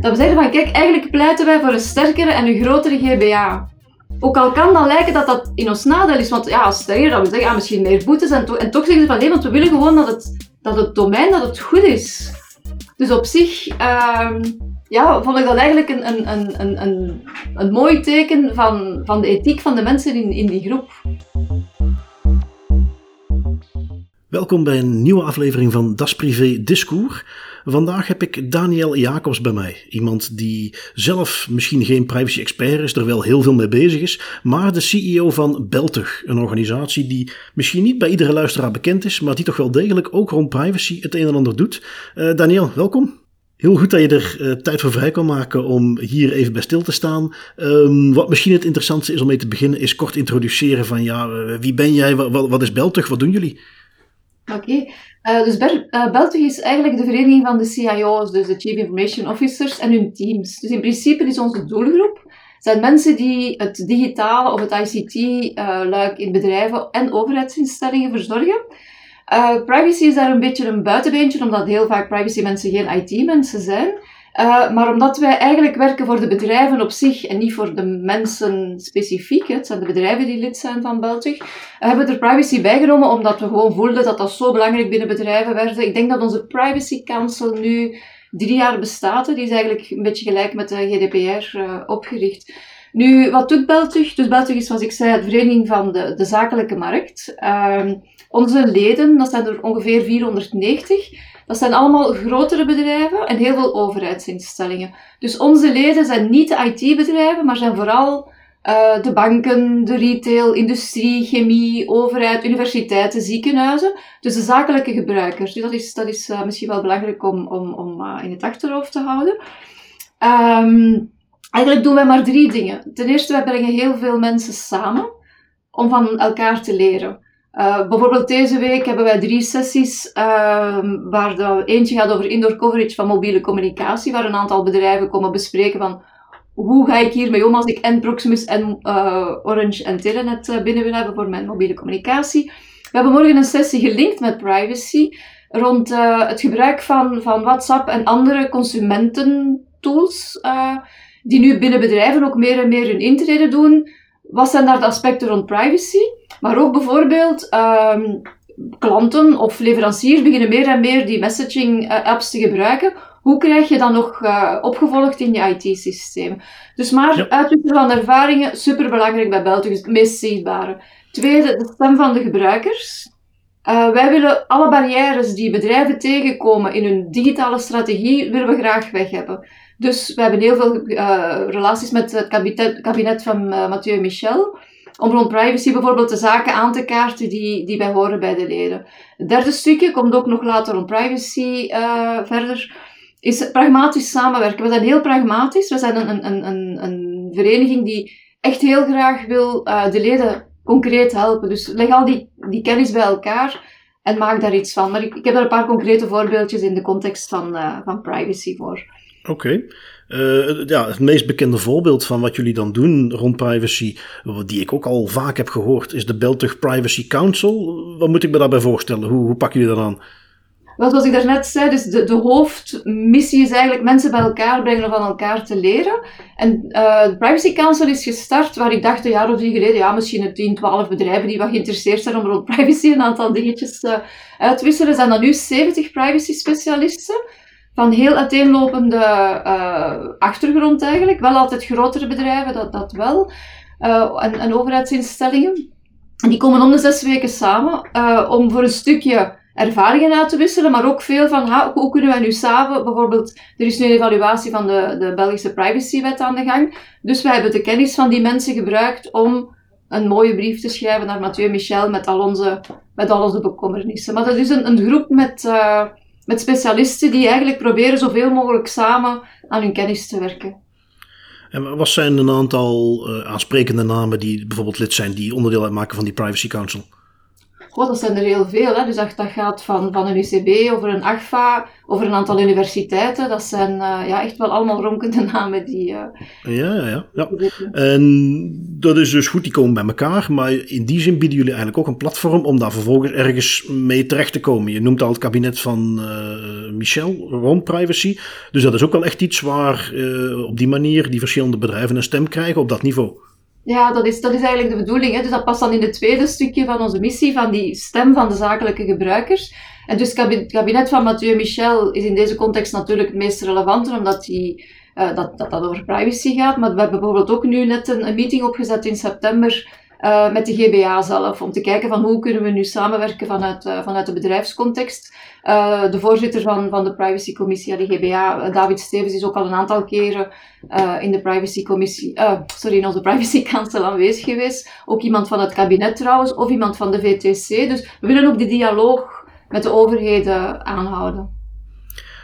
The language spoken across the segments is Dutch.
Dat zeggen van kijk, eigenlijk pleiten wij voor een sterkere en een grotere GBA. Ook al kan dan lijken dat dat in ons nadeel is, want ja, stel je dat we zeggen, ja, misschien meer boetes en, en toch zeggen ze van nee, want we willen gewoon dat het, dat het domein dat het goed is. Dus op zich ehm, ja, vond ik dat eigenlijk een, een, een, een, een, mooi teken van, van de ethiek van de mensen in, in die groep. Welkom bij een nieuwe aflevering van Das Privé Discours. Vandaag heb ik Daniel Jacobs bij mij. Iemand die zelf misschien geen privacy-expert is, er wel heel veel mee bezig is, maar de CEO van Beltug, een organisatie die misschien niet bij iedere luisteraar bekend is, maar die toch wel degelijk ook rond privacy het een en ander doet. Uh, Daniel, welkom. Heel goed dat je er uh, tijd voor vrij kan maken om hier even bij stil te staan. Um, wat misschien het interessantste is om mee te beginnen, is kort introduceren van ja, uh, wie ben jij, wat is Beltug, wat doen jullie? Oké, uh, dus Ber Beltug is eigenlijk de vereniging van de CIO's, dus de Chief Information Officers en hun teams. Dus in principe is onze doelgroep zijn mensen die het digitale of het ICT-luik uh, in bedrijven en overheidsinstellingen verzorgen. privacy is daar een beetje een buitenbeentje, omdat heel vaak privacy mensen geen IT-mensen zijn. Uh, maar omdat wij eigenlijk werken voor de bedrijven op zich en niet voor de mensen specifiek, het zijn de bedrijven die lid zijn van Beltug, hebben we er privacy bijgenomen omdat we gewoon voelden dat dat zo belangrijk binnen bedrijven werd. Ik denk dat onze Privacy Council nu drie jaar bestaat. Die is eigenlijk een beetje gelijk met de GDPR eh, opgericht. Nu, wat doet Beltug? Dus Beltug is, zoals ik zei, de vereniging van de, de zakelijke markt. Uh, onze leden, dat zijn er ongeveer 490, dat zijn allemaal grotere bedrijven en heel veel overheidsinstellingen. Dus onze leden zijn niet de IT-bedrijven, maar zijn vooral uh, de banken, de retail, industrie, chemie, overheid, universiteiten, ziekenhuizen. Dus de zakelijke gebruikers. Dus dat is, dat is uh, misschien wel belangrijk om, om, om uh, in het achterhoofd te houden. Um, eigenlijk doen wij maar drie dingen. Ten eerste, wij brengen heel veel mensen samen om van elkaar te leren. Uh, bijvoorbeeld deze week hebben wij drie sessies, uh, waar de, eentje gaat over indoor coverage van mobiele communicatie, waar een aantal bedrijven komen bespreken van hoe ga ik hiermee om als ik en Proximus en uh, Orange en Telenet eh, binnen wil hebben voor mijn mobiele communicatie. We hebben morgen een sessie gelinkt met privacy rond het gebruik van, van WhatsApp en andere consumententools, die nu binnen bedrijven ook meer en meer hun intrede doen. Wat zijn daar de aspecten rond privacy? Maar ook bijvoorbeeld um, klanten of leveranciers beginnen meer en meer die messaging uh, apps te gebruiken. Hoe krijg je dat nog uh, opgevolgd in je IT-systeem? Dus maar ja. uitwisselen van ervaringen, superbelangrijk bij België, het meest zichtbare. Tweede, de stem van de gebruikers. Uh, wij willen alle barrières die bedrijven tegenkomen in hun digitale strategie, willen we graag weg hebben. Dus we hebben heel veel uh, relaties met het kabinet, kabinet van uh, Mathieu Michel om rond privacy bijvoorbeeld de zaken aan te kaarten die, die bij horen bij de leden. Het derde stukje komt ook nog later rond privacy uh, verder, is pragmatisch samenwerken. We zijn heel pragmatisch. We zijn een, een, een, een vereniging die echt heel graag wil uh, de leden concreet helpen. Dus leg al die, die kennis bij elkaar en maak daar iets van. Maar ik, ik heb daar een paar concrete voorbeeldjes in de context van, uh, van privacy voor. Oké. Uh, ja, het meest bekende voorbeeld van wat jullie dan doen rond privacy, die ik ook al vaak heb gehoord, is de Beltug Privacy Council. Wat moet ik me daarbij voorstellen? Hoe, hoe pakken jullie dat aan? Wel, zoals ik daarnet zei, dus de, de hoofdmissie is eigenlijk mensen bij elkaar brengen om van elkaar te leren. En uh, de Privacy Council is gestart waar ik dacht een jaar of drie geleden, ja, misschien 10, 12 bedrijven die wat geïnteresseerd zijn om rond privacy een aantal dingetjes uit te wisselen. Er zijn dan nu 70 privacy specialisten van heel uiteenlopende uh, achtergrond eigenlijk. Wel altijd grotere bedrijven, dat, dat wel. Uh, en, en overheidsinstellingen. En die komen om de zes weken samen uh, om voor een stukje ervaringen uit te wisselen, maar ook veel van hoe kunnen wij nu samen, bijvoorbeeld, er is nu een evaluatie van de, de Belgische privacywet aan de gang, dus wij hebben de kennis van die mensen gebruikt om een mooie brief te schrijven naar Mathieu Michel met al onze, met al onze bekommernissen. Maar dat is een, een groep met, met specialisten die eigenlijk proberen zoveel mogelijk samen aan hun kennis te werken. En wat zijn een aantal uh, aansprekende namen die bijvoorbeeld lid zijn, die onderdeel uitmaken van die Privacy Council? Dat zijn er heel veel. Hè. Dus dat, dat gaat van, van een UCB over een AGFA, over een aantal universiteiten. Dat zijn uh, ja, echt wel allemaal ronkende namen die. Uh, ja, ja, ja. En dat is dus goed, die komen bij elkaar. Maar in die zin bieden jullie eigenlijk ook een platform om daar vervolgens ergens mee terecht te komen. Je noemt al het kabinet van uh, Michel rond privacy. Dus dat is ook wel echt iets waar op die manier die verschillende bedrijven een stem krijgen op dat niveau. Ja, dat is, dat is eigenlijk de bedoeling. Hè. Dus dat past dan in het tweede stukje van onze missie, van die stem van de zakelijke gebruikers. En dus het kabinet van Mathieu Michel is in deze context natuurlijk het meest relevante, omdat die, uh, dat, dat, dat over privacy gaat. Maar we hebben bijvoorbeeld ook nu net een, een meeting opgezet in september uh, met de GBA zelf, om te kijken van hoe kunnen we nu samenwerken vanuit, uh, vanuit de bedrijfscontext. Uh, de voorzitter van, van de privacycommissie, de GBA, David Stevens, is ook al een aantal keren in de privacycommissie, sorry, in onze privacy council aanwezig geweest. Ook iemand van het kabinet trouwens, of iemand van de VTC. Dus we willen ook die dialoog met de overheden aanhouden.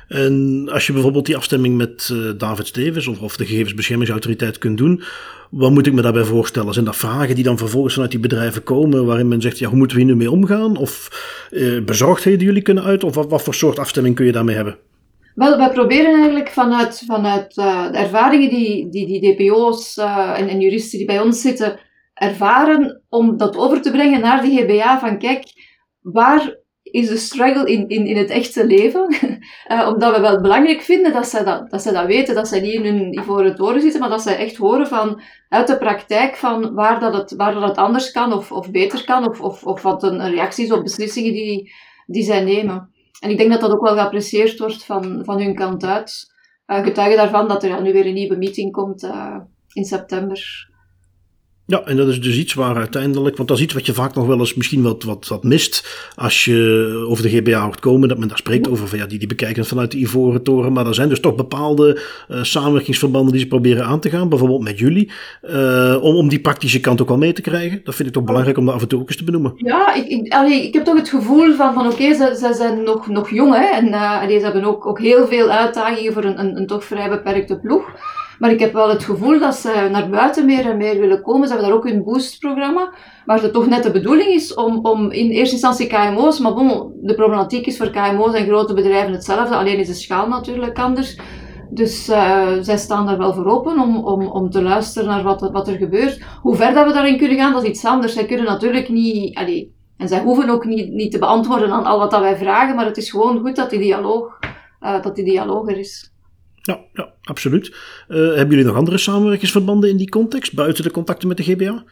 En als je bijvoorbeeld die afstemming met David Stevens of, of de gegevensbeschermingsautoriteit kunt doen, wat moet ik me daarbij voorstellen? Zijn dat vragen die dan vervolgens vanuit die bedrijven komen, waarin men zegt, ja, hoe moeten we hier nu mee omgaan? Of eh, bezorgdheden jullie kunnen uit? Of wat, wat voor soort afstemming kun je daarmee hebben? Wel, wij proberen eigenlijk vanuit, vanuit uh, de ervaringen die die, die DPO's uh, en juristen die bij ons zitten ervaren, om dat over te brengen naar de GBA van kijk, waar is de struggle in, in, in het echte leven. uh, omdat we wel belangrijk vinden dat zij dat, dat zij dat weten, dat zij niet in hun ivoren toren zitten, maar dat zij echt horen van, uit de praktijk van waar dat het, waar dat het anders kan of, of beter kan, of, of, of wat een, reactie is op beslissingen die, die zij nemen. En ik denk dat dat ook wel geapprecieerd wordt van, van hun kant uit. Uh, getuigen daarvan dat er nu weer een nieuwe meeting komt uh, in september. Ja, en dat is dus iets waar uiteindelijk, want dat is iets wat je vaak nog wel eens misschien wat, wat, wat mist als je over de GBA hoort komen, dat men daar spreekt over van ja, die, die bekijken het vanuit de Ivoren Toren, maar er zijn dus toch bepaalde uh, samenwerkingsverbanden die ze proberen aan te gaan, bijvoorbeeld met jullie, uh, om, om die praktische kant ook wel mee te krijgen. Dat vind ik toch belangrijk om dat af en toe ook eens te benoemen. Ja, ik, ik, allee, ik heb toch het gevoel van, van oké, okay, ze, ze zijn nog, nog jong hè, en uh, allee, ze hebben ook, ook heel veel uitdagingen voor een, een, een toch vrij beperkte ploeg. Maar ik heb wel het gevoel dat ze naar buiten meer en meer willen komen. Ze hebben daar ook hun boost-programma, waar het toch net de bedoeling is om, om in eerste instantie KMO's, maar bon, de problematiek is voor KMO's en grote bedrijven hetzelfde, alleen is de schaal natuurlijk anders. Dus uh, zij staan daar wel voor open om, om, om te luisteren naar wat, wat er gebeurt. Hoe ver dat we daarin kunnen gaan, dat is iets anders. Zij kunnen natuurlijk niet, allee, en zij hoeven ook niet, niet te beantwoorden aan al wat dat wij vragen, maar het is gewoon goed dat die dialoog, uh, dat die dialoog er is. Ja, absoluut. Uh, hebben jullie nog andere samenwerkingsverbanden in die context, buiten de contacten met de GBA?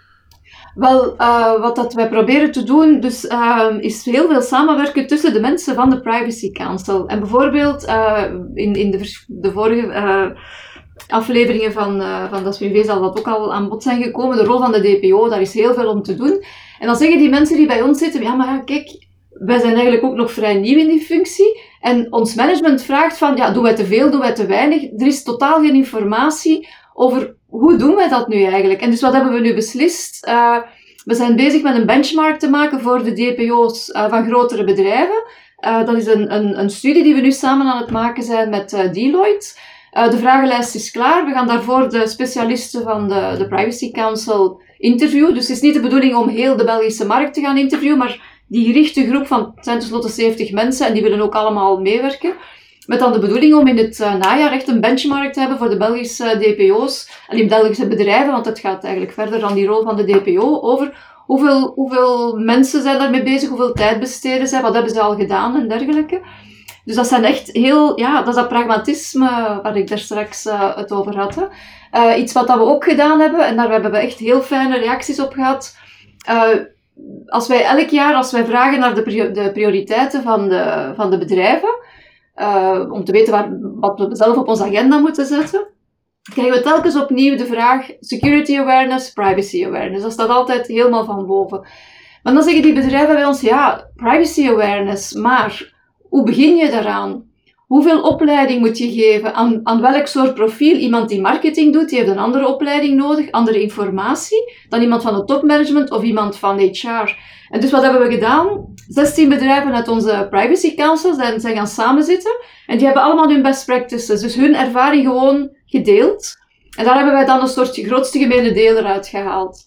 Wel, uh, wat dat wij proberen te doen, dus, uh, is heel veel samenwerken tussen de mensen van de Privacy Council. En bijvoorbeeld in, in de, vorige afleveringen van, van Das zal dat ook al aan bod zijn gekomen. De rol van de DPO, daar is heel veel om te doen. En dan zeggen die mensen die bij ons zitten, ja maar kijk, wij zijn eigenlijk ook nog vrij nieuw in die functie. En ons management vraagt van, ja, doen wij te veel, doen wij te weinig? Er is totaal geen informatie over hoe doen wij dat nu eigenlijk? En dus wat hebben we nu beslist? Uh, we zijn bezig met een benchmark te maken voor de DPO's uh, van grotere bedrijven. Uh, dat is een, een, een, studie die we nu samen aan het maken zijn met Deloitte. de vragenlijst is klaar. We gaan daarvoor de specialisten van de, de Privacy Council interviewen. Dus het is niet de bedoeling om heel de Belgische markt te gaan interviewen, maar die gerichte groep van, het zijn tenslotte 70 mensen en die willen ook allemaal meewerken. Met dan de bedoeling om in het uh, najaar echt een benchmark te hebben voor de Belgische DPO's en die Belgische bedrijven, want het gaat eigenlijk verder dan die rol van de DPO over hoeveel, hoeveel mensen zijn daarmee bezig, hoeveel tijd besteden zij, wat hebben ze al gedaan en dergelijke. Dus dat zijn echt heel, ja, dat is dat pragmatisme waar ik daar straks uh, het over had. Iets wat dat we ook gedaan hebben, en daar hebben we echt heel fijne reacties op gehad. Als wij elk jaar, als wij vragen naar de, prioriteiten van de, van de bedrijven, uh, om te weten waar, wat we zelf op onze agenda moeten zetten, krijgen we telkens opnieuw de vraag security awareness, privacy awareness. Dat staat altijd helemaal van boven. Maar dan zeggen die bedrijven bij ons, ja, privacy awareness, maar hoe begin je daaraan? Hoeveel opleiding moet je geven? Aan, aan welk soort profiel? Iemand die marketing doet, die heeft een andere opleiding nodig, andere informatie, dan iemand van het topmanagement of iemand van HR. En dus wat hebben we gedaan? 16 bedrijven uit onze privacy council zijn, zijn gaan samenzitten en die hebben allemaal hun best practices, dus hun ervaring gewoon gedeeld. En daar hebben wij dan een soort grootste gemene deler uit gehaald.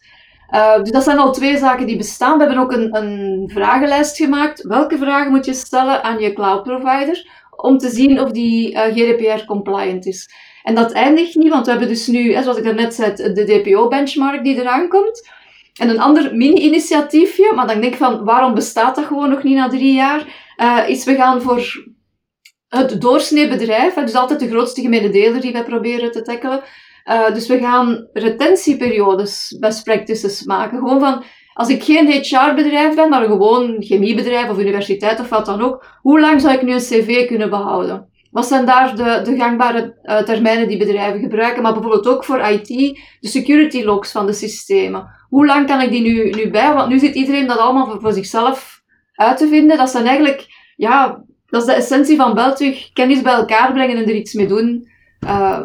Uh, dus dat zijn al twee zaken die bestaan. We hebben ook een, een vragenlijst gemaakt. Welke vragen moet je stellen aan je cloud provider om te zien of die uh, GDPR compliant is? En dat eindigt niet, want we hebben dus nu, zoals ik daarnet zei, de DPO-benchmark die eraan komt. En een ander mini-initiatiefje, maar dan denk ik van, waarom bestaat dat gewoon nog niet na drie jaar? Uh, is we gaan voor het doorsnee bedrijf, dus altijd de grootste gemene deler die wij proberen te tackelen. Uh, dus we gaan retentieperiodes, best practices maken. Gewoon van, als ik geen HR-bedrijf ben, maar gewoon chemiebedrijf of universiteit of wat dan ook, hoe lang zou ik nu een cv kunnen behouden? Wat zijn daar de, de gangbare uh, termijnen die bedrijven gebruiken? Maar bijvoorbeeld ook voor IT, de security logs van de systemen. Hoe lang kan ik die nu, nu bij? Want nu zit iedereen dat allemaal voor, voor zichzelf uit te vinden. Dat zijn eigenlijk, ja, dat is de essentie van Beltug. Kennis bij elkaar brengen en er iets mee doen. Uh,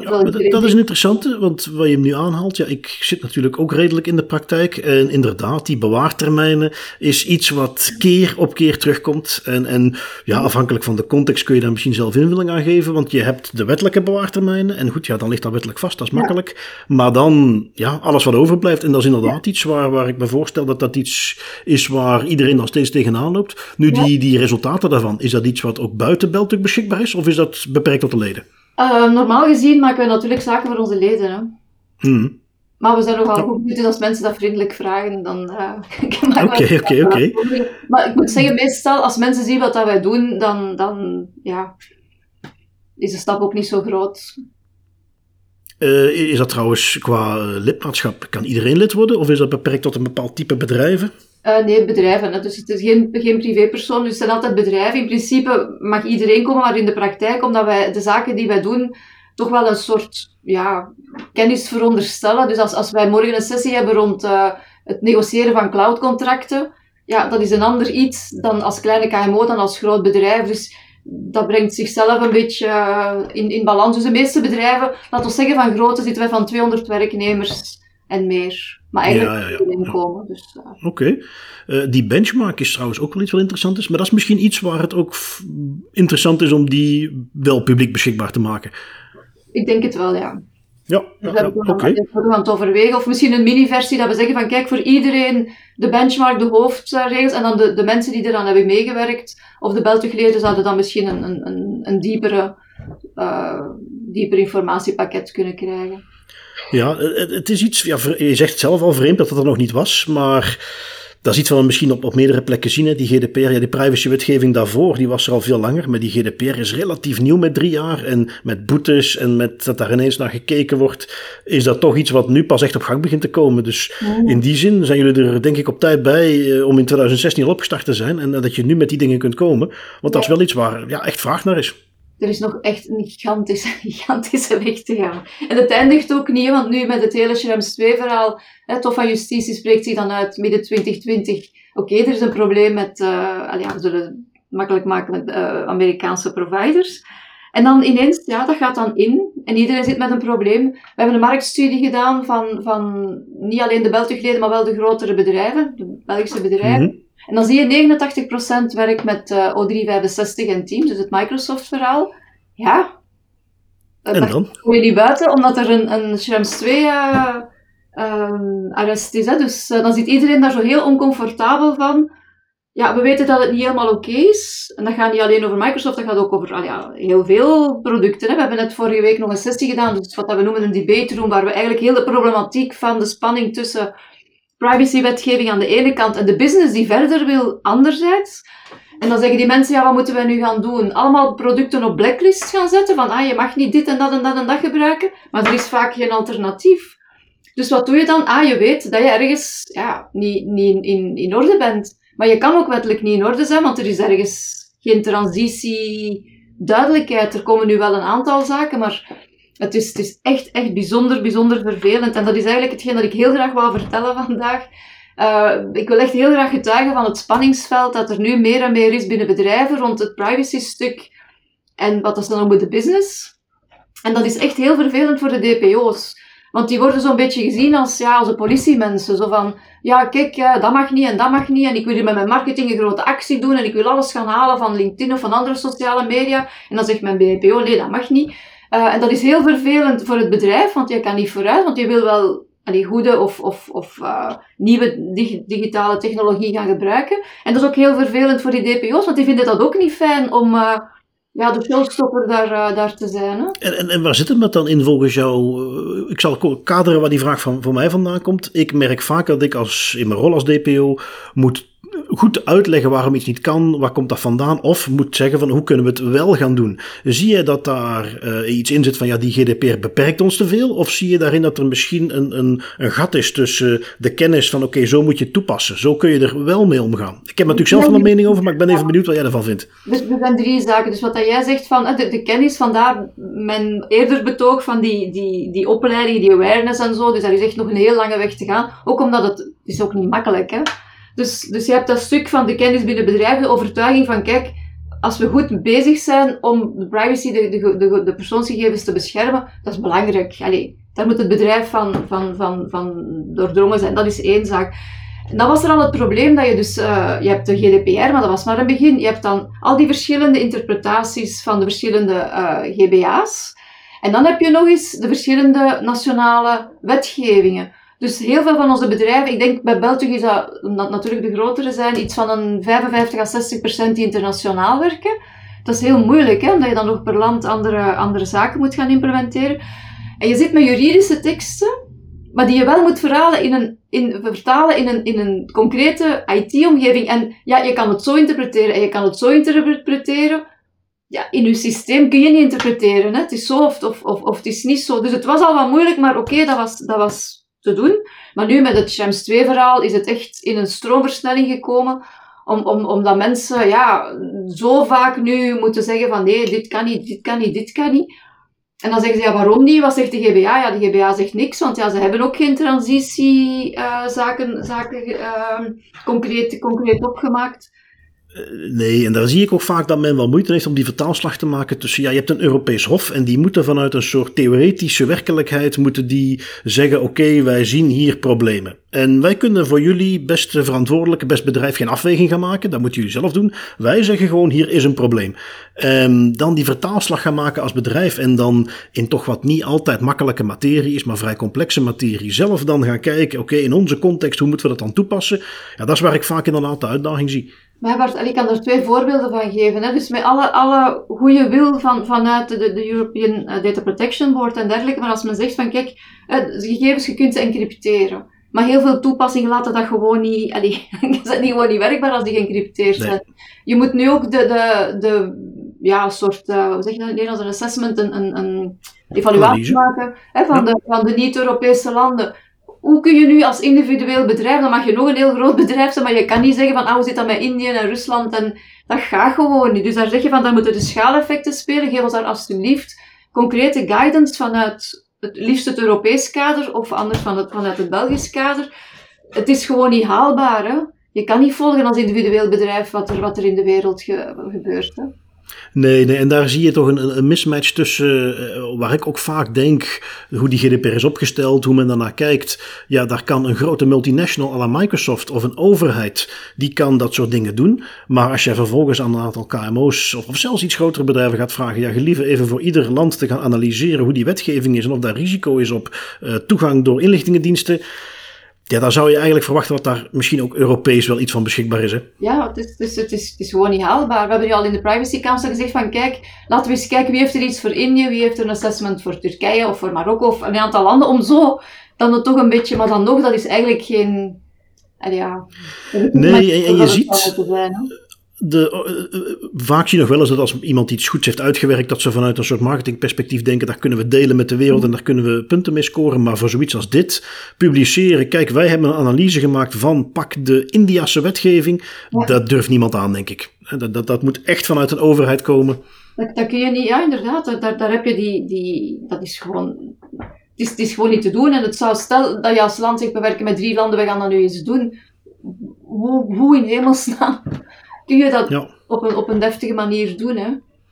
dat, is een interessante, want wat je hem nu aanhaalt, ja, ik zit natuurlijk ook redelijk in de praktijk. En inderdaad, die bewaartermijnen is iets wat keer op keer terugkomt. En, en ja, afhankelijk van de context kun je daar misschien zelf invulling aan geven, want je hebt de wettelijke bewaartermijnen. En goed, ja, dan ligt dat wettelijk vast, dat is makkelijk. Maar dan, ja, alles wat overblijft. En dat is inderdaad iets waar, waar ik me voorstel dat dat iets is waar iedereen nog steeds tegenaan loopt. Nu, die, die resultaten daarvan, is dat iets wat ook buiten Beltuk beschikbaar is, of is dat beperkt tot de leden? Uh, normaal gezien maken we natuurlijk zaken voor onze leden. Hè. Hmm. Maar we zijn nogal goed, dus als mensen dat vriendelijk vragen, dan uh, Oké, oké, oké. Maar ik moet zeggen, meestal als mensen zien wat dat wij doen, dan, dan ja, is de stap ook niet zo groot. Uh, is dat trouwens qua lidmaatschap, kan iedereen lid worden? Of is dat beperkt tot een bepaald type bedrijven? Uh, nee, bedrijven. Dus het is geen, geen privépersoon, dus het zijn altijd bedrijven. In principe mag iedereen komen, maar in de praktijk, omdat wij de zaken die wij doen, toch wel een soort ja, kennis veronderstellen. Dus als, als wij morgen een sessie hebben rond uh, het negociëren van cloudcontracten, ja, dat is een ander iets dan als kleine KMO, dan als groot bedrijf. Dus dat brengt zichzelf een beetje uh, in, in balans. Dus de meeste bedrijven, laten we zeggen van grootte, zitten wij van 200 werknemers en meer. Maar eigenlijk ja, ja, ja. inkomen. Dus, uh. Oké. Uh, die benchmark is trouwens ook wel iets wat interessant is. Maar dat is misschien iets waar het ook interessant is om die wel publiek beschikbaar te maken. Ik denk het wel, ja. Ja, ja, ja oké. Okay. We gaan het overwegen. Of misschien een mini-versie dat we zeggen van kijk, voor iedereen de benchmark, de hoofdregels en dan de, de mensen die eraan hebben meegewerkt. Of de Beltugleden zouden dan misschien een, een, een, een diepere, uh, dieper informatiepakket kunnen krijgen. Ja, het, is iets, ja, je zegt zelf al vreemd dat dat er nog niet was, maar dat is iets wat we misschien op, op meerdere plekken zien. Hè. Die GDPR, ja, die privacywetgeving daarvoor, die was er al veel langer, maar die GDPR is relatief nieuw met drie jaar. En met boetes en met dat daar ineens naar gekeken wordt, is dat toch iets wat nu pas echt op gang begint te komen. Dus in die zin zijn jullie er denk ik op tijd bij eh, om in 2016 al opgestart te zijn en dat je nu met die dingen kunt komen. Want dat is wel iets waar ja, echt vraag naar is er is nog echt een gigantische, gigantische weg te gaan. En het eindigt ook niet, want nu met het hele Schrems 2-verhaal, Tof van Justitie spreekt zich dan uit midden 2020. Oké, er is een probleem met, uh, ja, we zullen het makkelijk maken met uh, Amerikaanse providers. En dan ineens, ja, dat gaat dan in en iedereen zit met een probleem. We hebben een marktstudie gedaan van, van niet alleen de Belgisch maar wel de grotere bedrijven, de Belgische bedrijven. Mhm. En dan zie je 89% werkt met uh, O365 en Teams, dus het Microsoft-verhaal. Ja. En dan? Kom je niet buiten, omdat er een, een Schrems 2 uh, arrest is. Hè? Dus uh, dan zit iedereen daar zo heel oncomfortabel van. Ja, we weten dat het niet helemaal oké is. En dat gaat niet alleen over Microsoft, dat gaat ook over al ja, heel veel producten. Hè? We hebben net vorige week nog een sessie gedaan, dus wat we noemen een debate room, waar we eigenlijk heel de problematiek van de spanning tussen privacywetgeving aan de ene kant en de business die verder wil anderzijds. En dan zeggen die mensen, ja, wat moeten we nu gaan doen? Allemaal producten op blacklist gaan zetten, van ah, je mag niet dit en dat en dat en dat gebruiken, maar er is vaak geen alternatief. Dus wat doe je dan? Ah, je weet dat je ergens ja, niet, niet in, in orde bent. Maar je kan ook wettelijk niet in orde zijn, want er is ergens geen transitie duidelijkheid. Er komen nu wel een aantal zaken, maar het is, het is echt, echt bijzonder, bijzonder vervelend. En dat is eigenlijk hetgeen dat ik heel graag wou vertellen vandaag. Uh, ik wil echt heel graag getuigen van het spanningsveld dat er nu meer en meer is binnen bedrijven rond het privacy-stuk en wat dat dan noemen de business. En dat is echt heel vervelend voor de DPO's. Want die worden zo'n beetje gezien als, ja, als de politiemensen. Zo van, ja, kijk, dat mag niet en dat mag niet. En ik wil hier met mijn marketing een grote actie doen. En ik wil alles gaan halen van LinkedIn of van andere sociale media. En dan zegt mijn BPO, nee, dat mag niet. Uh, en dat is heel vervelend voor het bedrijf, want je kan niet vooruit, want je wil wel allee, goede of, of, of uh, nieuwe dig digitale technologie gaan gebruiken. En dat is ook heel vervelend voor die DPO's, want die vinden dat ook niet fijn om uh, ja, de showstopper daar, daar te zijn. Hè? En, en, en, waar zit het dan in volgens jou? Ik zal kaderen waar die vraag van, voor mij vandaan komt. Ik merk vaak dat ik als, in mijn rol als DPO moet goed uitleggen waarom iets niet kan, waar komt dat vandaan, of moet zeggen van hoe kunnen we het wel gaan doen. Zie je dat daar uh, iets in zit van ja, die GDPR beperkt ons te veel, of zie je daarin dat er misschien een, een, een gat is tussen de kennis van oké, zo moet je toepassen, zo kun je er wel mee omgaan. Ik heb natuurlijk zelf een mening over, maar ik ben even benieuwd wat jij ervan vindt. Dus er zijn drie zaken. Dus wat jij zegt van de, de kennis, vandaar mijn eerder betoog van die, die, die opleiding, die awareness en zo, dus daar is echt nog een heel lange weg te gaan. Ook omdat het, het is ook niet makkelijk is. Dus, dus je hebt dat stuk van de kennis binnen bedrijven, de overtuiging van, kijk, als we goed bezig zijn om de privacy, de, de, de, persoonsgegevens te beschermen, dat is belangrijk. Allee, daar moet het bedrijf van, van, van, van doordrongen zijn. Dat is één zaak. En dan was er al het probleem dat je dus, uh, je hebt de GDPR, maar dat was maar een begin. Je hebt dan al die verschillende interpretaties van de verschillende uh, GBA's. En dan heb je nog eens de verschillende nationale wetgevingen. Dus heel veel van onze bedrijven, ik denk bij België is dat, omdat natuurlijk de grotere zijn, iets van een 55 à 60 procent die internationaal werken. Dat is heel moeilijk, hè, omdat je dan nog per land andere, andere zaken moet gaan implementeren. En je zit met juridische teksten, maar die je wel moet verhalen in een, in, vertalen in een, in een concrete IT-omgeving. En ja, je kan het zo interpreteren en je kan het zo interpreteren. Ja, in je systeem kun je niet interpreteren. Hè. Het is zo of, of, of, het is niet zo. Dus het was al wat moeilijk, maar oké, dat, was, dat was te doen. Maar nu met het Shams 2 verhaal is het echt in een stroomversnelling gekomen. Om, om, omdat mensen ja, zo vaak nu moeten zeggen van nee, dit kan niet, dit kan niet, dit kan niet. En dan zeggen ze, ja, waarom niet? Wat zegt de GBA? Ja, de GBA zegt niks, want ja, ze hebben ook geen transitiezaken uh, zaken, uh, concreet, concreet opgemaakt. Eh, nee, en daar zie ik ook vaak dat men wel moeite heeft om die vertaalslag te maken tussen, ja, je hebt een Europees Hof en die moeten vanuit een soort theoretische werkelijkheid, moeten die zeggen, oké, wij zien hier problemen. En wij kunnen voor jullie best verantwoordelijke, best bedrijf geen afweging gaan maken, dat moeten jullie zelf doen. Wij zeggen gewoon, hier is een probleem. En dan die vertaalslag gaan maken als bedrijf en dan in toch wat niet altijd makkelijke materie is, maar vrij complexe materie, zelf dan gaan kijken, oké, in onze context, hoe moeten we dat dan toepassen? Ja, dat is waar ik vaak inderdaad de uitdaging zie. Maar Bart, ik kan er twee voorbeelden van geven. Hè. Dus met alle, alle goede wil van, vanuit de, de European eh, Data Protection Board en dergelijke. Maar als men zegt van kijk, eh, gegevens, je kunt ze encrypteren. Maar heel veel toepassingen laten dat gewoon niet, allee, zijn gewoon niet werkbaar als die geëncrypteerd zijn. Je moet nu ook de, de, de ja, soort, uh, hoe zeg je dat in Nederlands, een assessment, een, een, een evaluatie maken hè, van, de, van de niet-Europese landen hoe kun je nu als individueel bedrijf, dan mag je nog een heel groot bedrijf zijn, maar je kan niet zeggen van, ah, hoe zit dat met Indië en Rusland? En dat gaat gewoon niet. Dus daar zeg je van, dan moeten de schaaleffecten spelen. Geef ons daar alsjeblieft concrete guidance vanuit het liefst het Europees kader of anders vanuit het Belgisch kader. Het is gewoon niet haalbaar. Hè? Je kan niet volgen als individueel bedrijf wat er, wat er in de wereld gebeurt. Hè? Nee, nee, en daar zie je toch een, een mismatch tussen, uh, waar ik ook vaak denk, hoe die GDPR is opgesteld, hoe men daarnaar kijkt. Ja, daar kan een grote multinational à la Microsoft of een overheid, die kan dat soort dingen doen. Maar als je vervolgens aan een aantal KMO's of, of zelfs iets grotere bedrijven gaat vragen, ja, gelieve even voor ieder land te gaan analyseren hoe die wetgeving is en of daar risico is op uh, toegang door inlichtingendiensten ja, dan zou je eigenlijk verwachten dat daar misschien ook Europees wel iets van beschikbaar is. Hè? Ja, het is, het, is, het, is, het is gewoon niet haalbaar. We hebben nu al in de Privacy Council gezegd van kijk, laten we eens kijken wie heeft er iets voor Indië, wie heeft er een assessment voor Turkije of voor Marokko of een aantal landen, om zo dan het toch een beetje, maar dan nog, dat is eigenlijk geen... Ja, nee, en, en je ziet, de, uh, vaak zie je nog wel eens dat als iemand iets goeds heeft uitgewerkt, dat ze vanuit een soort marketingperspectief denken, dat kunnen we delen met de wereld en daar kunnen we punten mee scoren. Maar voor zoiets als dit, publiceren, kijk, wij hebben een analyse gemaakt van pak de Indiase wetgeving, dat durft niemand aan, denk ik. Dat, dat, dat moet echt vanuit een overheid komen. Dat, dat kun je niet, ja, inderdaad, daar, daar heb je die, die, dat is gewoon, het is, het is gewoon niet te doen. En het zou, stel dat je als land zegt, we werken met drie landen, we gaan dat nu eens doen. Hoe, hoe in hemelsnaam kun je dat op, een, op een deftige manier doen, hè?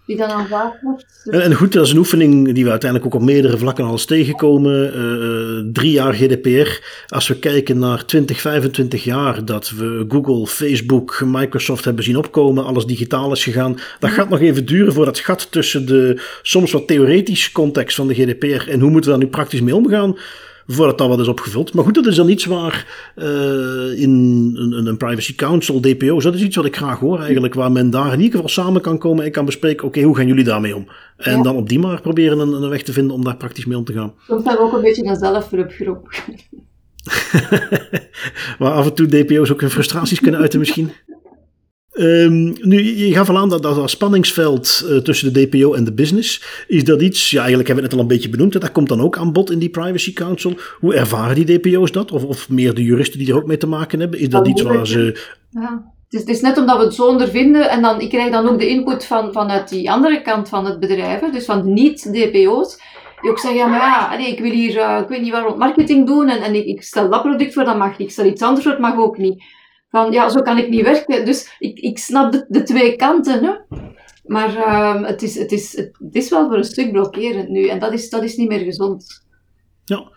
Die dan aanvaard wordt. En, en, goed, dat is een oefening die we uiteindelijk ook op meerdere vlakken al eens tegenkomen. Uh, drie jaar GDPR. Als we kijken naar 20, 25 jaar dat we Google, Facebook, Microsoft hebben zien opkomen, alles digitaal is gegaan. Dat gaat nog even duren voor dat gat tussen de soms wat theoretische context van de GDPR en hoe moeten we daar nu praktisch mee omgaan voordat dat wat is opgevuld. Maar goed, dat is dan iets waar uh, in een, een, Privacy Council, DPO's, dat is iets wat ik graag hoor eigenlijk, waar men daar in ieder geval samen kan komen en kan bespreken, oké, hoe gaan jullie daarmee om? En dan op die manier proberen een, een, weg te vinden om daar praktisch mee om te gaan. Soms hebben we ook een beetje een zelfhulpgroep. waar af en toe DPO's ook hun frustraties kunnen uiten misschien. Um, nu, je gaf al aan dat dat, spanningsveld uh, tussen de DPO en de business, is dat iets, ja eigenlijk hebben we het net al een beetje benoemd, dat komt dan ook aan bod in die Privacy Council. Hoe ervaren die DPO's dat? Of, of meer de juristen die er ook mee te maken hebben? Is dat iets waar ze... Ja. Het is, het is, net omdat we het zo ondervinden en dan, ik krijg dan ook de input van, vanuit die andere kant van het bedrijf, dus van de niet-DPO's, die ook zeggen, ja, maar ja, ik wil hier, uh, ik weet niet waarom, marketing doen en, en ik, ik, stel dat product voor, dat mag niet. Ik stel iets anders voor, dat mag ook niet. Van, ja, zo kan ik niet werken. Dus ik, ik snap de, de twee kanten, hè. Maar uh, het, is, het, is, het is wel voor een stuk blokkerend nu. En dat is, dat is niet meer gezond. Ja.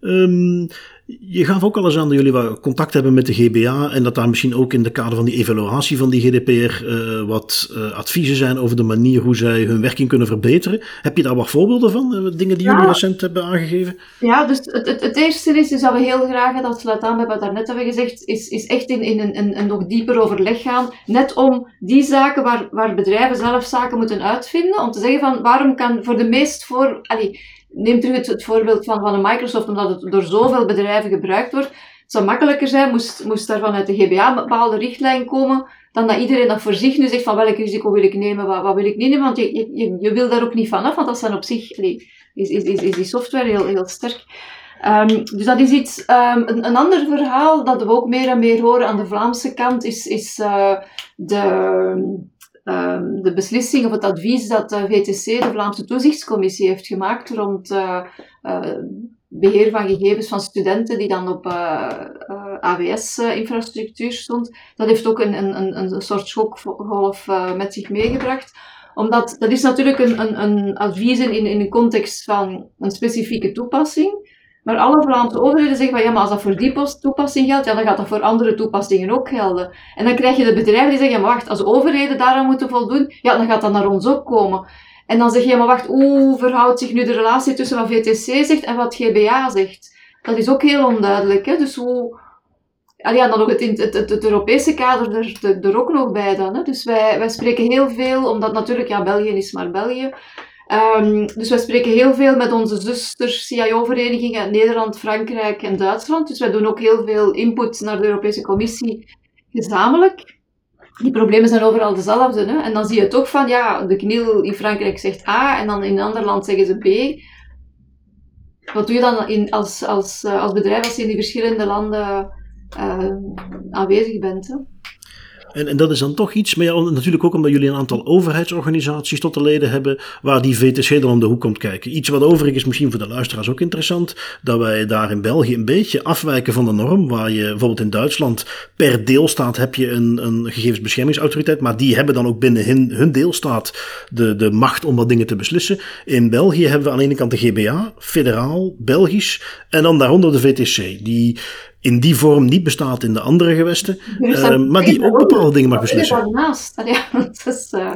Um, je gaf ook al eens aan dat jullie wat contact hebben met de GBA en dat daar misschien ook in de kader van die evaluatie van die GDPR uh, wat uh, adviezen zijn over de manier hoe zij hun werking kunnen verbeteren. Heb je daar wat voorbeelden van, uh, dingen die jullie recent hebben aangegeven? Ja, dus het, het, het eerste is, is dat we heel graag, dat sluit aan bij wat we daarnet hebben gezegd, is, is echt in, in een, een, een nog dieper overleg gaan, net om die zaken waar, waar bedrijven zelf zaken moeten uitvinden, om te zeggen van waarom kan voor de meest voor... Allee, neem terug het, voorbeeld van, van Microsoft, omdat het door zoveel bedrijven gebruikt wordt. Het zou makkelijker zijn, moest, moest daar vanuit de GBA een bepaalde richtlijn komen, dan dat iedereen dat voor zich nu zegt van welk risico wil ik nemen, wat, wat wil ik niet nemen, want je, je, je wil daar ook niet vanaf, want dat zijn op zich, is, is, is, is die software heel, heel sterk. Um, dus dat is iets, um, een, een, ander verhaal dat we ook meer en meer horen aan de Vlaamse kant, is, is uh, de, Ehm, de beslissing of het advies dat de VTC, de Vlaamse Toezichtscommissie, heeft gemaakt rond uh, uh, beheer van gegevens van studenten die dan op eh, AWS-infrastructuur stond, dat heeft ook een, een, een soort schokgolf met zich meegebracht omdat dat is natuurlijk een, een, een advies in, in een context van een specifieke toepassing. Maar alle Vlaamse overheden zeggen van ja, maar als dat voor die toepassing geldt, ja, dan gaat dat voor andere toepassingen ook gelden. En dan krijg je de bedrijven die zeggen, maar wacht, als overheden daaraan moeten voldoen, ja, dan gaat dat naar ons ook komen. En dan zeg je, maar wacht, hoe verhoudt zich nu de relatie tussen wat VTC zegt en wat GBA zegt? Dat is ook heel onduidelijk. Hè? Dus hoe... Ja, dan het, het, het Europese kader er, er, ook nog bij dan. Hè? Dus wij, wij spreken heel veel, omdat natuurlijk, ja, België is maar België. Um, dus wij spreken heel veel met onze zusters CIO-verenigingen Nederland, Frankrijk en Duitsland. Dus wij doen ook heel veel input naar de Europese Commissie gezamenlijk. Die problemen zijn overal dezelfde. Hè? En dan zie je toch van, ja, de kniel in Frankrijk zegt A en dan in een ander land zeggen ze B. Wat doe je dan in, als, als, eh, als bedrijf als je in die verschillende landen uh, aanwezig bent? Hè? En, en dat is dan toch iets, maar natuurlijk ook omdat jullie een aantal overheidsorganisaties tot de leden hebben, waar die VTC dan om de hoek komt kijken. Iets wat overigens misschien voor de luisteraars ook interessant, dat wij daar in België een beetje afwijken van de norm, waar je bijvoorbeeld in Duitsland per deelstaat heb je een, een gegevensbeschermingsautoriteit, maar die hebben dan ook binnen hun, hun deelstaat de, de macht om wat dingen te beslissen. In België hebben we aan de ene kant de GBA, federaal, Belgisch, en dan daaronder de VTC, die in die vorm niet bestaat in de andere gewesten, uh, maar die ook bepaalde dingen mag beslissen. Daarnaast, ja, dat is, uh...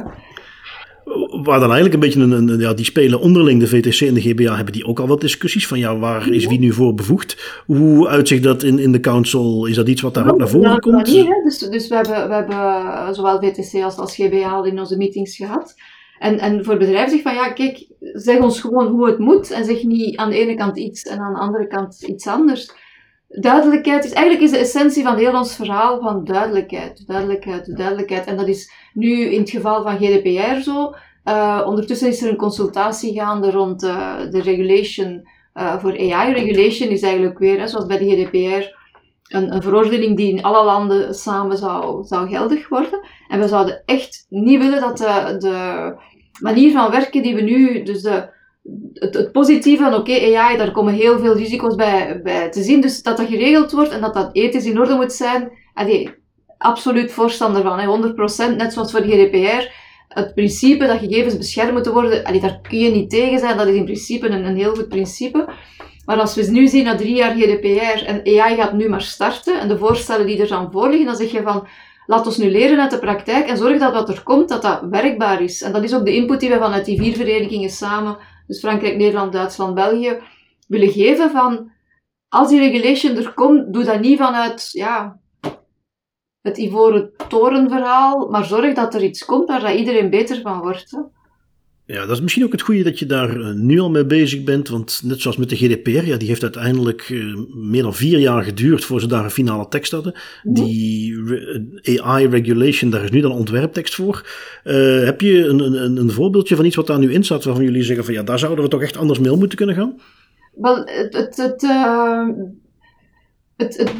Waar dan eigenlijk een beetje een, een, ja, die spelen onderling, de VTC en de GBA, hebben die ook al wat discussies van ja, waar is wie nu voor bevoegd? Hoe uitzicht dat in, in de council? Is dat iets wat daar ook naar voren komt? Niet, dus, dus we hebben, we hebben zowel VTC als, als GBA al in onze meetings gehad. En, en voor bedrijven zeg van ja, kijk, zeg ons gewoon hoe het moet en zeg niet aan de ene kant iets en aan de andere kant iets anders duidelijkheid is eigenlijk is de essentie van heel ons verhaal van duidelijkheid, duidelijkheid, duidelijkheid. En dat is nu in het geval van GDPR zo. Uh, ondertussen is er een consultatie gaande rond uh, de regulation uh, voor AI. Regulation is eigenlijk weer, zoals bij de GDPR, een, een, verordening die in alle landen samen zou, zou geldig worden. En we zouden echt niet willen dat de, de manier van werken die we nu, dus de het, positieve van oké, AI, daar komen heel veel risico's bij, te zien. Dus dat dat geregeld wordt en dat dat ethisch in orde moet zijn, absoluut voorstander van, hè, 100%, net zoals voor GDPR. Het principe dat gegevens beschermd moeten worden, daar kun je niet tegen zijn, dat is in principe een, een heel goed principe. Maar als we nu zien na drie jaar GDPR en AI gaat nu maar starten en de voorstellen die er dan voor liggen, dan zeg je van, laat ons nu leren uit de praktijk en zorg dat wat er komt, dat dat werkbaar is. En dat is ook de input die we vanuit die vier verenigingen samen dus Frankrijk, Nederland, Duitsland, België, willen geven van als die regulation er komt, doe dat niet vanuit ja, het ivoren torenverhaal, maar zorg dat er iets komt waar dat iedereen beter van wordt. Ja, dat is misschien ook het goede dat je daar eh, nu al mee bezig bent. Want net zoals met de GDPR, ja, die heeft uiteindelijk uh, meer dan vier jaar geduurd voor ze daar een finale tekst hadden. Die AI regulation, daar is nu dan ontwerptekst voor. Uh, heb je een, een, een voorbeeldje van iets wat daar nu in staat, waarvan jullie zeggen van ja, daar zouden we toch echt anders mee om moeten kunnen gaan? Wel, het, het, het, het, het,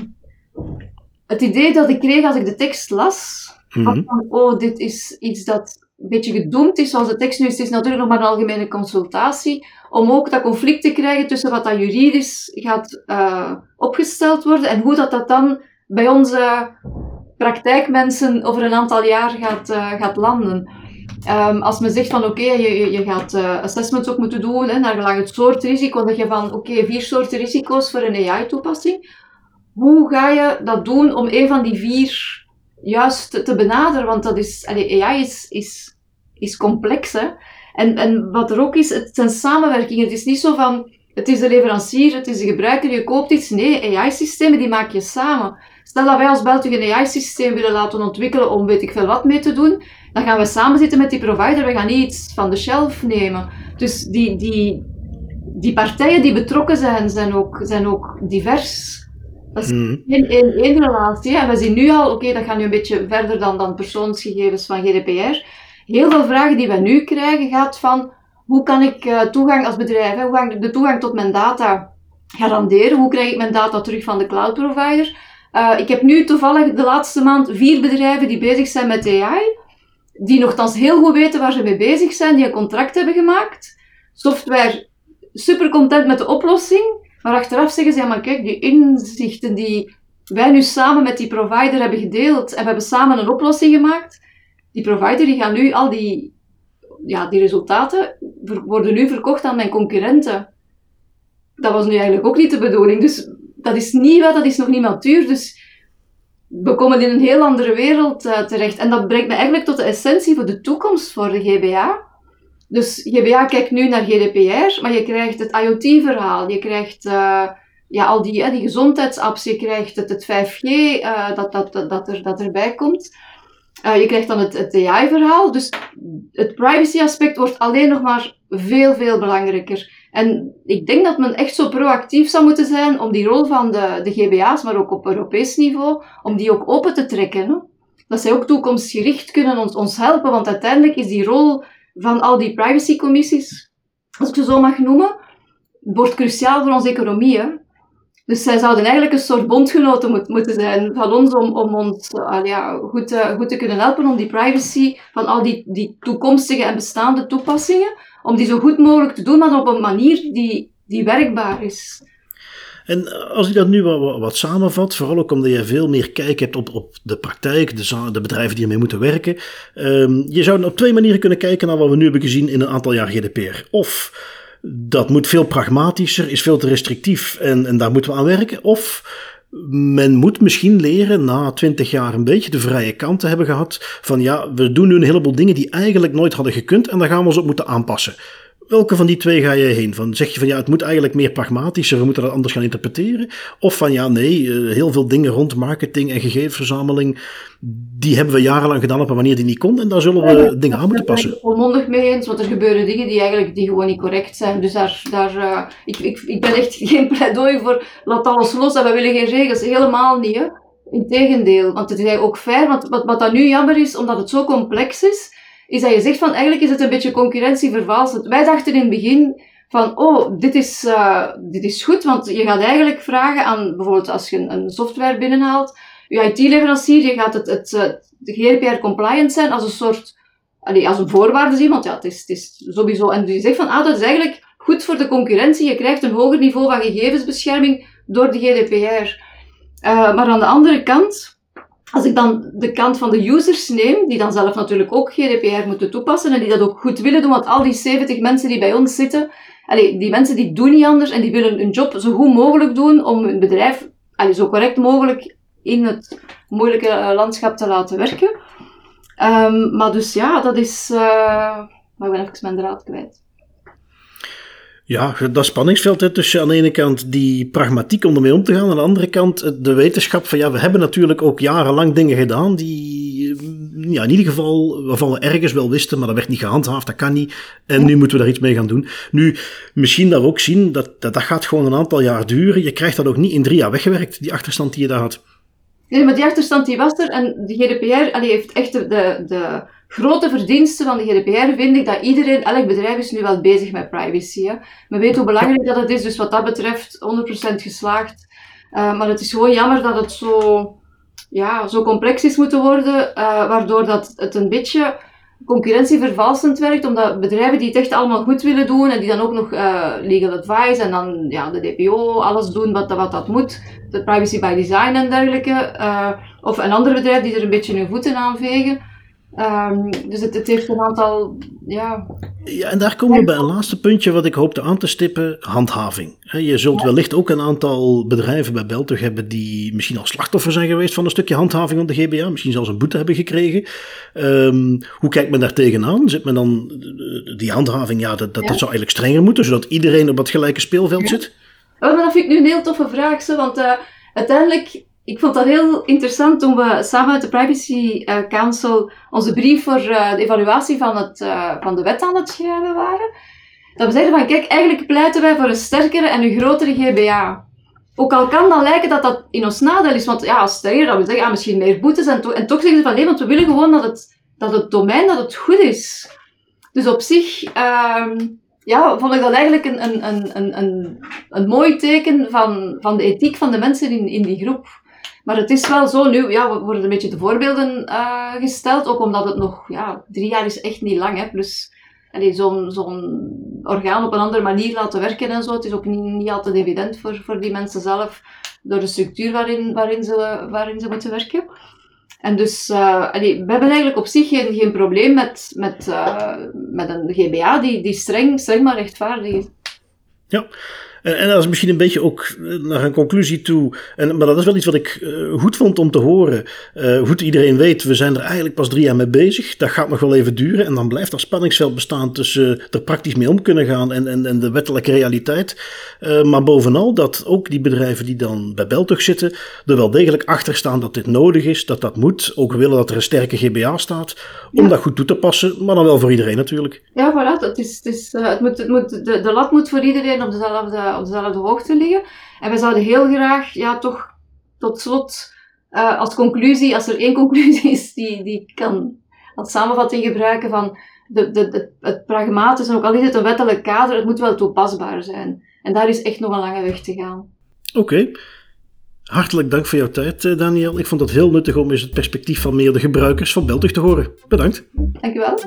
het idee dat ik kreeg als ik de tekst las, mm -hmm. van oh, dit is iets dat een beetje gedoemd is, zoals de tekst nu is, is natuurlijk nog maar een algemene consultatie, om ook dat conflict te krijgen tussen wat dat juridisch gaat uh, opgesteld worden en hoe dat, dat dan bij onze praktijkmensen over een aantal jaar gaat, uh, gaat landen. Um, als men zegt van oké, je, je gaat uh, assessments ook moeten doen naar gelang het soort risico, zeg je van oké, vier soorten risico's voor een AI-toepassing. Hoe ga je dat doen om een van die vier juist te benaderen, want dat is, AI is, is, is complex. Hè? En, en wat er ook is, het zijn samenwerkingen. Het is niet zo van, het is de leverancier, het is de gebruiker, je koopt iets. Nee, AI-systemen die maak je samen. Stel dat wij als België een AI-systeem willen laten ontwikkelen om weet ik veel wat mee te doen, dan gaan we samen zitten met die provider, we gaan niet iets van de shelf nemen. Dus die, die, die partijen die betrokken zijn, zijn ook, zijn ook divers. Dat is mm. geen één relatie. En we zien nu al, oké, okay, dat gaat nu een beetje verder dan, dan persoonsgegevens van GDPR. Heel veel vragen die we nu krijgen gaat van, hoe kan ik uh, toegang als bedrijf, hè, hoe kan ik de toegang tot mijn data garanderen? Hoe krijg ik mijn data terug van de cloud provider? Uh, ik heb nu toevallig de laatste maand vier bedrijven die bezig zijn met AI, die nogthans heel goed weten waar ze mee bezig zijn, die een contract hebben gemaakt. Software super content met de oplossing. Maar achteraf zeggen ze, ja maar kijk, die inzichten die wij nu samen met die provider hebben gedeeld en we hebben samen een oplossing gemaakt, die provider die gaat nu al die, ja, die resultaten worden nu verkocht aan mijn concurrenten. Dat was nu eigenlijk ook niet de bedoeling. Dus dat is niet wat, dat is nog niet matuur. Dus we komen in een heel andere wereld uh, terecht. En dat brengt me eigenlijk tot de essentie voor de toekomst voor de GBA. Dus GBA kijkt nu naar GDPR, maar je krijgt het IoT-verhaal, je krijgt uh, ja, al die, uh, die gezondheidsapps, je krijgt het, het 5G uh, dat, dat, dat, dat, er, dat erbij komt. je krijgt dan het, het AI-verhaal. Dus het privacy-aspect wordt alleen nog maar veel, veel belangrijker. En ik denk dat men echt zo proactief zou moeten zijn om die rol van de, de GBA's, maar ook op Europees niveau, om die ook open te trekken. Hè? Dat zij ook toekomstgericht kunnen ons, ons helpen, want uiteindelijk is die rol van al die privacycommissies, als ik ze zo mag noemen, wordt cruciaal voor onze economie. Hè? Dus zij zouden eigenlijk een soort bondgenoten moet, moeten zijn van ons om, om ons uh, ja, goed, uh, goed te kunnen helpen om die privacy van al die, die toekomstige en bestaande toepassingen, om die zo goed mogelijk te doen, maar op een manier die, die werkbaar is. En als ik dat nu wat, wat, samenvat, vooral ook omdat je veel meer kijk hebt op, op de praktijk, de, de bedrijven die ermee moeten werken. Um, je zou op twee manieren kunnen kijken naar wat we nu hebben gezien in een aantal jaar GDPR. Of dat moet veel pragmatischer, is veel te restrictief en, en daar moeten we aan werken. Of men moet misschien leren na twintig jaar een beetje de vrije kant te hebben gehad. Van ja, we doen nu een heleboel dingen die eigenlijk nooit hadden gekund en daar gaan we ons op moeten aanpassen. Welke van die twee ga je heen? Van, zeg je van ja, het moet eigenlijk meer pragmatischer, we moeten dat anders gaan interpreteren? Of van ja, nee, eh, heel veel dingen rond marketing en gegevensverzameling, die hebben we jarenlang gedaan op een manier die niet kon en daar zullen we dingen aan moeten passen. Ik ben volmondig mee eens, want er gebeuren dingen die eigenlijk die gewoon niet correct zijn. Dus daar, daar uh, ik, ik, ik ben echt geen pleidooi voor laat alles los en we willen geen regels. Helemaal niet, hè. Integendeel, want het is ook fair, want wat, wat dat nu jammer is, omdat het zo complex is, is dat je zegt van eigenlijk is het een beetje concurrentievervalsend. Wij dachten in het begin van, oh, dit is, uh, dit is goed, want je gaat eigenlijk vragen aan, bijvoorbeeld als je een, software binnenhaalt, je IT-leverancier, je gaat het, het, de GDPR-compliant zijn als een soort, als een voorwaarde zien, want ja, het is, het is sowieso, en je zegt van, ah, dat is eigenlijk goed voor de concurrentie, je krijgt een hoger niveau van gegevensbescherming door de GDPR. Uh, maar aan de andere kant, als ik dan de kant van de users neem, die dan zelf natuurlijk ook GDPR moeten toepassen en die dat ook goed willen doen, want al die 70 mensen die bij ons zitten, die mensen die doen niet anders en die willen hun job zo goed mogelijk doen om hun bedrijf allee, zo correct mogelijk in het moeilijke eh, landschap te laten werken. Um, maar dus ja, dat is... Uh, maar ik ben even mijn draad kwijt. Ja, dat spanningsveld hè, tussen aan de ene kant die pragmatiek om ermee om te gaan, aan de andere kant de wetenschap van ja, we hebben natuurlijk ook jarenlang dingen gedaan die ja, in ieder geval waarvan we ergens wel wisten, maar dat werd niet gehandhaafd, dat kan niet. En nu moeten we daar iets mee gaan doen. Nu, misschien dat we ook zien dat, dat dat gaat gewoon een aantal jaar duren. Je krijgt dat ook niet in drie jaar weggewerkt, die achterstand die je daar had. Nee, maar die achterstand die was er en de GDPR allee, heeft echt de, de grote verdiensten van de GDPR vind ik dat iedereen, elk bedrijf is nu wel bezig met privacy. Hè. Men weet hoe belangrijk dat het is, dus wat dat betreft 100% geslaagd. Uh, maar het is gewoon jammer dat het zo, ja, zo complex is moeten worden, uh, waardoor dat het een beetje concurrentievervalsend werkt, omdat bedrijven die het echt allemaal goed willen doen en die dan ook nog uh, legal advice en dan ja, de DPO, alles doen wat, wat dat moet, de privacy by design en dergelijke, of een ander bedrijf die er een beetje hun voeten aan vegen, Um, dus het, het, heeft een aantal, ja... Ja, en daar komen we bij een laatste puntje wat ik hoopte aan te stippen, handhaving. Je zult wellicht ook een aantal bedrijven bij Beltug hebben die misschien al slachtoffer zijn geweest van een stukje handhaving van de GBA, misschien zelfs een boete hebben gekregen. Um, hoe kijkt men daar tegenaan? Zit men dan, die handhaving, ja, dat, dat, dat zou eigenlijk strenger moeten, zodat iedereen op het gelijke speelveld zit? Oh, dat vind ik nu een heel toffe vraag, zo, want uh, uiteindelijk ik vond dat heel interessant toen we samen met de Privacy uh, Council onze brief voor uh, de evaluatie van, het, van de wet aan het schrijven waren. Dat we zeiden van, kijk, eigenlijk pleiten wij voor een sterkere en een grotere GBA. Ook al kan dan lijken dat dat in ons nadeel is, want ja, als sterker, dat we zeggen, misschien meer boetes. En, en toch zeggen ze van, nee, want we willen gewoon dat het, dat het domein, dat het goed is. Dus op zich, um, ja, vond ik dat eigenlijk een, een, een, een, een mooi teken van, van de ethiek van de mensen in, in die groep. Maar het is wel zo, nu ja, worden een beetje de voorbeelden uh, gesteld, ook omdat het nog, ja, drie jaar is echt niet lang, hè. Plus, zo'n zo'n orgaan op een andere manier laten werken en zo, het is ook niet, niet altijd evident voor, voor die mensen zelf, door de structuur waarin, waarin, ze, waarin ze moeten werken. En dus, uh, we hebben eigenlijk op zich geen, geen probleem met, met, uh, met een GBA die, die streng, streng maar rechtvaardig is. Ja, en dat is misschien een beetje ook eh, naar een conclusie toe. En, maar dat is wel iets wat ik uh, goed vond om te horen. Uh, goed, iedereen weet, we zijn er eigenlijk pas drie jaar mee bezig. Dat gaat nog wel even duren. En dan blijft dat spanningsveld bestaan tussen er praktisch mee om kunnen gaan en, en, en de wettelijke realiteit. Uh, maar bovenal dat ook die bedrijven die dan bij Beltug zitten, er wel degelijk achter staan dat dit nodig is, dat dat moet. Ook willen dat er een sterke GBA staat. Om ja. dat goed toe te passen, maar dan wel voor iedereen natuurlijk. Ja, voilà. Het, is, het, is, het moet, het moet, de, de lat moet voor iedereen op dezelfde op dezelfde hoogte liggen. En we zouden heel graag, ja, toch tot slot, uh, als conclusie, als er één conclusie is die, die ik kan als samenvatting gebruiken van de, de, de, het pragmatische, ook al is het een wettelijk kader, het moet wel toepasbaar zijn. En daar is echt nog een lange weg te gaan. Oké. Okay. Hartelijk dank voor jouw tijd, eh, Daniel. Ik vond het heel nuttig om eens het perspectief van meer de gebruikers van Beltug te horen. Bedankt. Dankjewel.